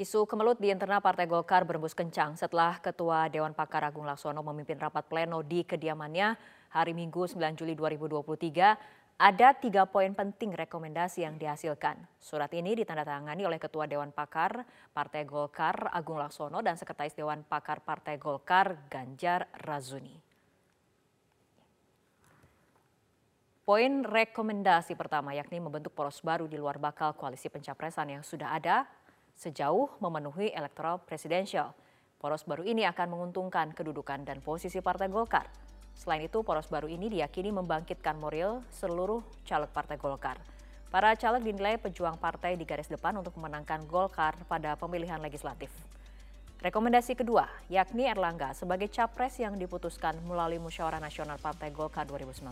Isu kemelut di internal Partai Golkar berembus kencang setelah Ketua Dewan Pakar Agung Laksono memimpin rapat pleno di kediamannya hari Minggu 9 Juli 2023 ada tiga poin penting rekomendasi yang dihasilkan. Surat ini ditandatangani oleh Ketua Dewan Pakar Partai Golkar Agung Laksono dan Sekretaris Dewan Pakar Partai Golkar Ganjar Razuni. Poin rekomendasi pertama yakni membentuk poros baru di luar bakal koalisi pencapresan yang sudah ada sejauh memenuhi electoral presidential. Poros baru ini akan menguntungkan kedudukan dan posisi Partai Golkar. Selain itu, poros baru ini diyakini membangkitkan moral seluruh caleg Partai Golkar. Para caleg dinilai pejuang partai di garis depan untuk memenangkan Golkar pada pemilihan legislatif. Rekomendasi kedua, yakni Erlangga sebagai capres yang diputuskan melalui Musyawarah Nasional Partai Golkar 2019,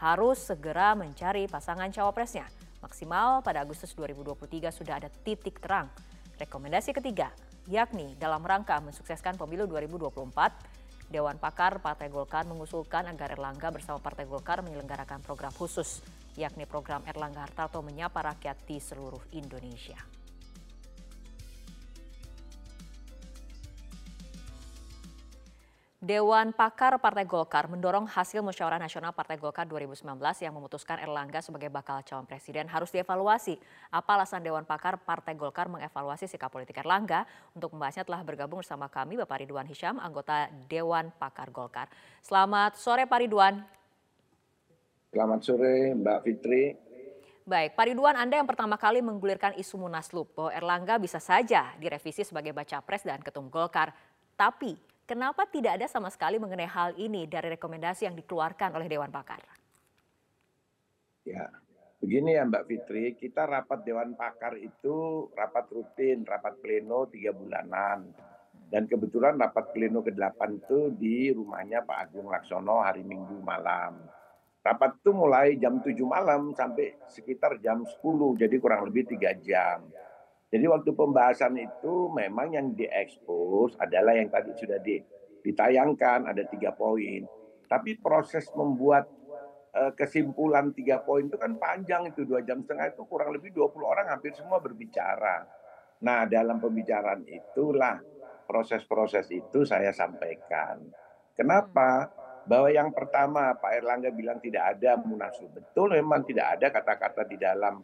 harus segera mencari pasangan cawapresnya Maksimal pada Agustus 2023 sudah ada titik terang. Rekomendasi ketiga, yakni dalam rangka mensukseskan pemilu 2024, Dewan Pakar Partai Golkar mengusulkan agar Erlangga bersama Partai Golkar menyelenggarakan program khusus, yakni program Erlangga Hartarto menyapa rakyat di seluruh Indonesia. Dewan Pakar Partai Golkar mendorong hasil musyawarah nasional Partai Golkar 2019 yang memutuskan Erlangga sebagai bakal calon presiden harus dievaluasi. Apa alasan Dewan Pakar Partai Golkar mengevaluasi sikap politik Erlangga? Untuk membahasnya telah bergabung bersama kami Bapak Ridwan Hisham, anggota Dewan Pakar Golkar. Selamat sore Pak Ridwan. Selamat sore Mbak Fitri. Baik, Pak Ridwan, Anda yang pertama kali menggulirkan isu Munaslup bahwa Erlangga bisa saja direvisi sebagai baca pres dan ketum Golkar. Tapi Kenapa tidak ada sama sekali mengenai hal ini dari rekomendasi yang dikeluarkan oleh Dewan Pakar? Ya, begini ya Mbak Fitri, kita rapat Dewan Pakar itu rapat rutin, rapat pleno tiga bulanan. Dan kebetulan rapat pleno ke-8 itu di rumahnya Pak Agung Laksono hari Minggu malam. Rapat itu mulai jam 7 malam sampai sekitar jam 10, jadi kurang lebih tiga jam. Jadi waktu pembahasan itu memang yang diekspos adalah yang tadi sudah ditayangkan ada tiga poin. Tapi proses membuat uh, kesimpulan tiga poin itu kan panjang itu dua jam setengah itu kurang lebih 20 orang hampir semua berbicara. Nah dalam pembicaraan itulah proses-proses itu saya sampaikan. Kenapa? Bahwa yang pertama Pak Erlangga bilang tidak ada munaslup. Betul memang tidak ada kata-kata di dalam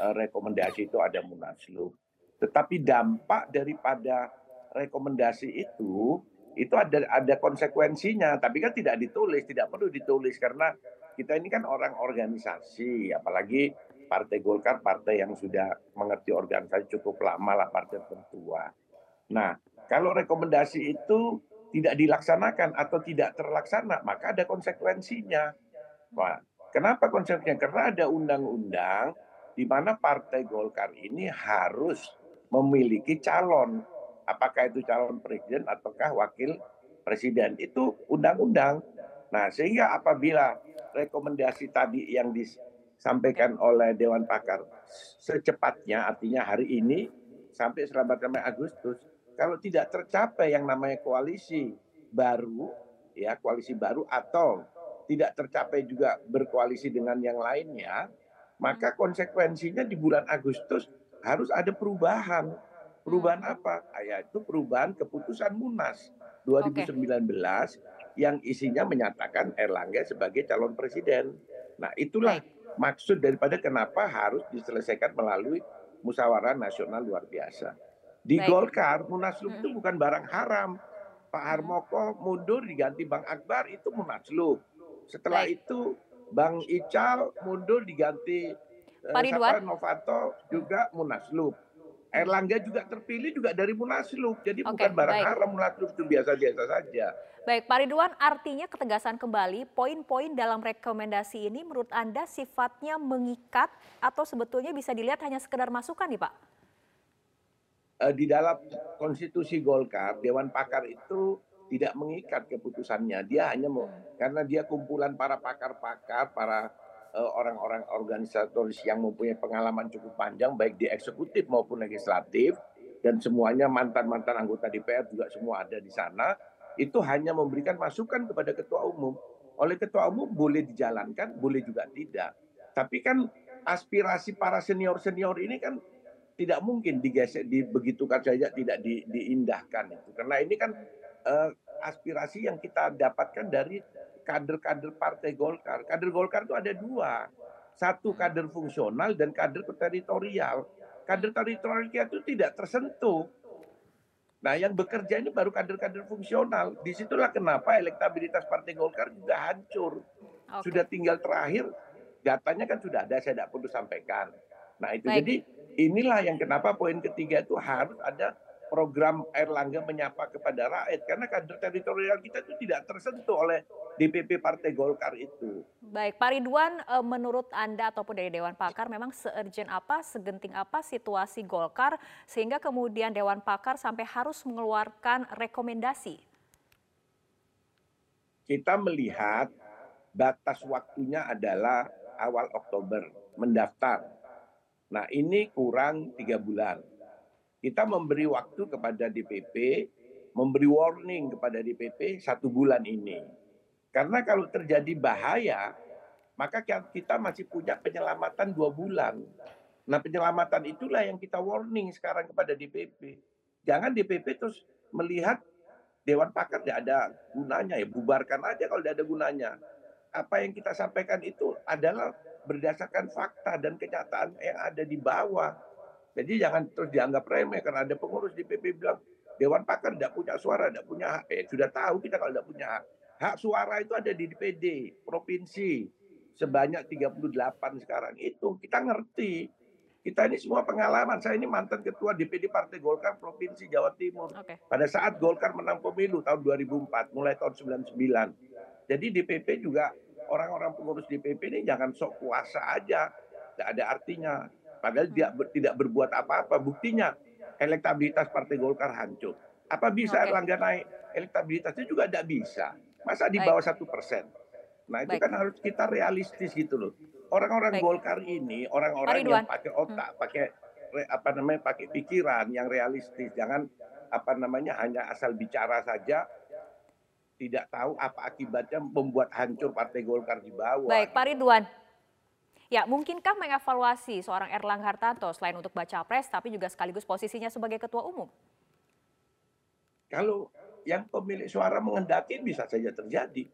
uh, rekomendasi itu ada munaslup. Tetapi dampak daripada rekomendasi itu itu ada ada konsekuensinya, tapi kan tidak ditulis, tidak perlu ditulis karena kita ini kan orang organisasi, apalagi Partai Golkar partai yang sudah mengerti organisasi cukup lama lah partai tertua. Nah, kalau rekomendasi itu tidak dilaksanakan atau tidak terlaksana, maka ada konsekuensinya. Wah, kenapa konsekuensinya? Karena ada undang-undang di mana Partai Golkar ini harus memiliki calon. Apakah itu calon presiden ataukah wakil presiden. Itu undang-undang. Nah, sehingga apabila rekomendasi tadi yang disampaikan oleh Dewan Pakar secepatnya, artinya hari ini sampai selamat sampai Agustus, kalau tidak tercapai yang namanya koalisi baru, ya koalisi baru atau tidak tercapai juga berkoalisi dengan yang lainnya, maka konsekuensinya di bulan Agustus harus ada perubahan. Perubahan hmm. apa? Ah, ya itu perubahan keputusan Munas 2019 okay. yang isinya menyatakan Erlangga sebagai calon presiden. Nah, itulah Baik. maksud daripada kenapa harus diselesaikan melalui musyawarah nasional luar biasa. Di Baik. Golkar, Munaslup hmm. itu bukan barang haram. Pak hmm. Harmoko mundur diganti Bang Akbar itu Munaslup. Setelah Baik. itu Bang Ical mundur diganti Pak Ridwan. Novanto juga Munaslup. Erlangga juga terpilih juga dari Munaslup. Jadi okay, bukan barang baik. haram Munaslup itu biasa-biasa saja. Baik, Pak Ridwan, artinya ketegasan kembali poin-poin dalam rekomendasi ini menurut Anda sifatnya mengikat atau sebetulnya bisa dilihat hanya sekedar masukan nih Pak? Eh, di dalam konstitusi Golkar, Dewan Pakar itu tidak mengikat keputusannya. Dia hanya mau, karena dia kumpulan para pakar-pakar, para Eh, orang-orang organisatoris yang mempunyai pengalaman cukup panjang baik di eksekutif maupun legislatif dan semuanya mantan-mantan anggota DPR juga semua ada di sana itu hanya memberikan masukan kepada ketua umum. Oleh ketua umum boleh dijalankan boleh juga tidak. Tapi kan aspirasi para senior-senior ini kan tidak mungkin digesek dibegitukan saja tidak di, diindahkan itu. Karena ini kan uh, aspirasi yang kita dapatkan dari kader-kader partai Golkar. Kader Golkar itu ada dua, satu kader fungsional dan kader teritorial. Kader teritorial itu tidak tersentuh. Nah, yang bekerja ini baru kader-kader fungsional. Di situlah kenapa elektabilitas Partai Golkar juga hancur. Okay. Sudah tinggal terakhir, datanya kan sudah ada, saya tidak perlu sampaikan. Nah, itu Baik. jadi inilah yang kenapa poin ketiga itu harus ada program Erlangga menyapa kepada rakyat karena kader teritorial kita itu tidak tersentuh oleh DPP Partai Golkar itu. Baik, Pak Ridwan, eh, menurut Anda ataupun dari Dewan Pakar memang seurgent apa, segenting apa situasi Golkar sehingga kemudian Dewan Pakar sampai harus mengeluarkan rekomendasi? Kita melihat batas waktunya adalah awal Oktober mendaftar Nah ini kurang tiga bulan. Kita memberi waktu kepada DPP, memberi warning kepada DPP satu bulan ini. Karena kalau terjadi bahaya, maka kita masih punya penyelamatan dua bulan. Nah penyelamatan itulah yang kita warning sekarang kepada DPP. Jangan DPP terus melihat Dewan Pakar tidak ada gunanya ya bubarkan aja kalau tidak ada gunanya. Apa yang kita sampaikan itu adalah berdasarkan fakta dan kenyataan yang ada di bawah. Jadi jangan terus dianggap remeh karena ada pengurus di PP bilang Dewan Pakar tidak punya suara, tidak punya hak. Eh, sudah tahu kita kalau tidak punya hak. Hak suara itu ada di DPD, provinsi. Sebanyak 38 sekarang. Itu kita ngerti. Kita ini semua pengalaman. Saya ini mantan ketua DPD Partai Golkar Provinsi Jawa Timur. Okay. Pada saat Golkar menang pemilu tahun 2004, mulai tahun 99. Jadi DPP juga orang-orang pengurus DPP ini jangan sok kuasa aja, tidak ada artinya. Padahal dia ber, tidak berbuat apa-apa. Buktinya elektabilitas Partai Golkar hancur. Apa bisa okay. Erlangga naik? Elektabilitasnya juga tidak bisa. Masa di bawah satu persen? Nah itu Baik. kan harus kita realistis gitu loh. Orang-orang Golkar ini orang-orang yang pakai otak, hmm. pakai apa namanya, pakai pikiran yang realistis. Jangan apa namanya hanya asal bicara saja tidak tahu apa akibatnya membuat hancur Partai Golkar di bawah. Baik, Pak Ridwan. Ya, mungkinkah mengevaluasi seorang Erlangga Hartarto selain untuk baca pres, tapi juga sekaligus posisinya sebagai ketua umum? Kalau yang pemilik suara mengendaki bisa saja terjadi.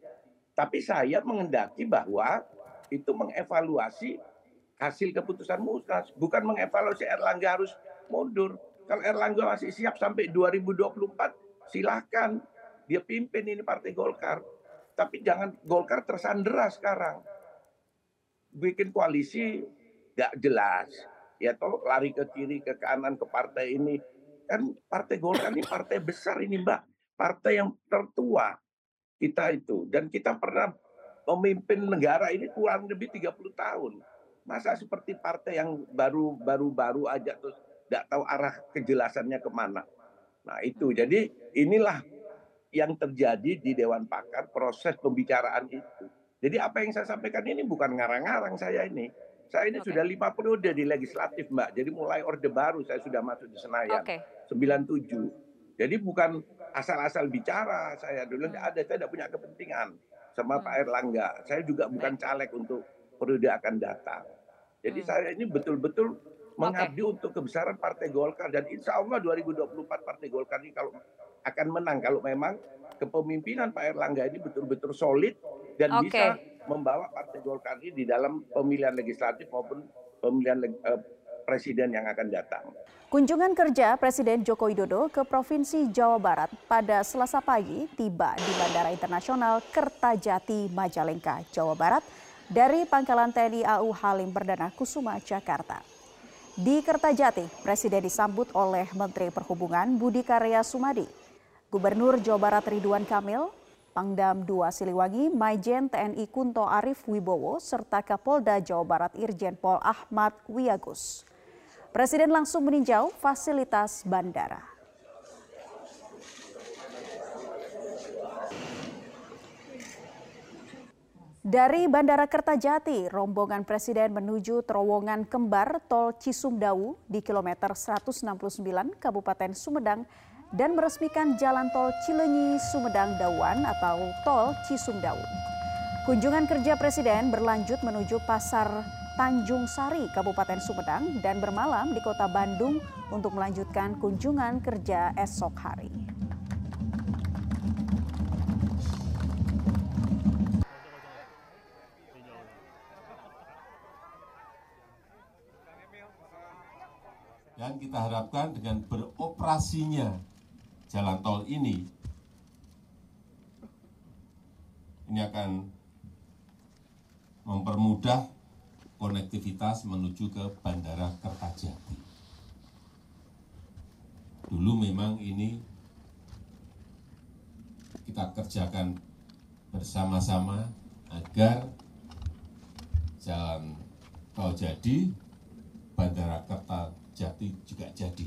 Tapi saya mengendaki bahwa itu mengevaluasi hasil keputusan musnas, bukan mengevaluasi Erlangga harus mundur. Kalau Erlangga masih siap sampai 2024, silakan dia pimpin ini Partai Golkar. Tapi jangan Golkar tersandera sekarang. Bikin koalisi gak jelas. Ya toh lari ke kiri, ke kanan, ke partai ini. Kan Partai Golkar ini partai besar ini Mbak. Partai yang tertua kita itu. Dan kita pernah memimpin negara ini kurang lebih 30 tahun. Masa seperti partai yang baru baru baru aja terus tidak tahu arah kejelasannya ke mana. Nah itu jadi inilah yang terjadi di Dewan Pakar proses pembicaraan itu. Jadi apa yang saya sampaikan ini bukan ngarang-ngarang saya ini. Saya ini okay. sudah lima periode di legislatif Mbak. Jadi mulai Orde Baru saya sudah masuk di Senayan. Okay. 97. Jadi bukan asal-asal bicara saya dulu hmm. ada saya tidak punya kepentingan sama hmm. Pak Erlangga. Saya juga bukan caleg untuk periode akan datang. Jadi hmm. saya ini betul-betul mengabdi okay. untuk kebesaran Partai Golkar dan insya Allah 2024 Partai Golkar ini kalau akan menang kalau memang kepemimpinan Pak Erlangga ini betul-betul solid dan okay. bisa membawa Partai Golkar ini di dalam pemilihan legislatif maupun pemilihan uh, presiden yang akan datang. Kunjungan kerja Presiden Joko Widodo ke Provinsi Jawa Barat pada Selasa pagi tiba di Bandara Internasional Kertajati, Majalengka, Jawa Barat dari Pangkalan TNI AU Halim Perdana Kusuma, Jakarta. Di Kertajati, Presiden disambut oleh Menteri Perhubungan Budi Karya Sumadi Gubernur Jawa Barat Ridwan Kamil, Pangdam 2 Siliwangi, Maijen TNI Kunto Arif Wibowo, serta Kapolda Jawa Barat Irjen Pol Ahmad Wiyagus. Presiden langsung meninjau fasilitas bandara. Dari Bandara Kertajati, rombongan Presiden menuju terowongan kembar Tol Cisumdawu di kilometer 169 Kabupaten Sumedang dan meresmikan jalan tol Cilenyi Sumedang Dawan atau tol Cisumdawu. Kunjungan kerja Presiden berlanjut menuju Pasar Tanjung Sari, Kabupaten Sumedang, dan bermalam di kota Bandung untuk melanjutkan kunjungan kerja esok hari. Dan kita harapkan dengan beroperasinya jalan tol ini, ini akan mempermudah konektivitas menuju ke Bandara Kertajati. Dulu memang ini kita kerjakan bersama-sama agar jalan tol jadi, Bandara Kertajati juga jadi.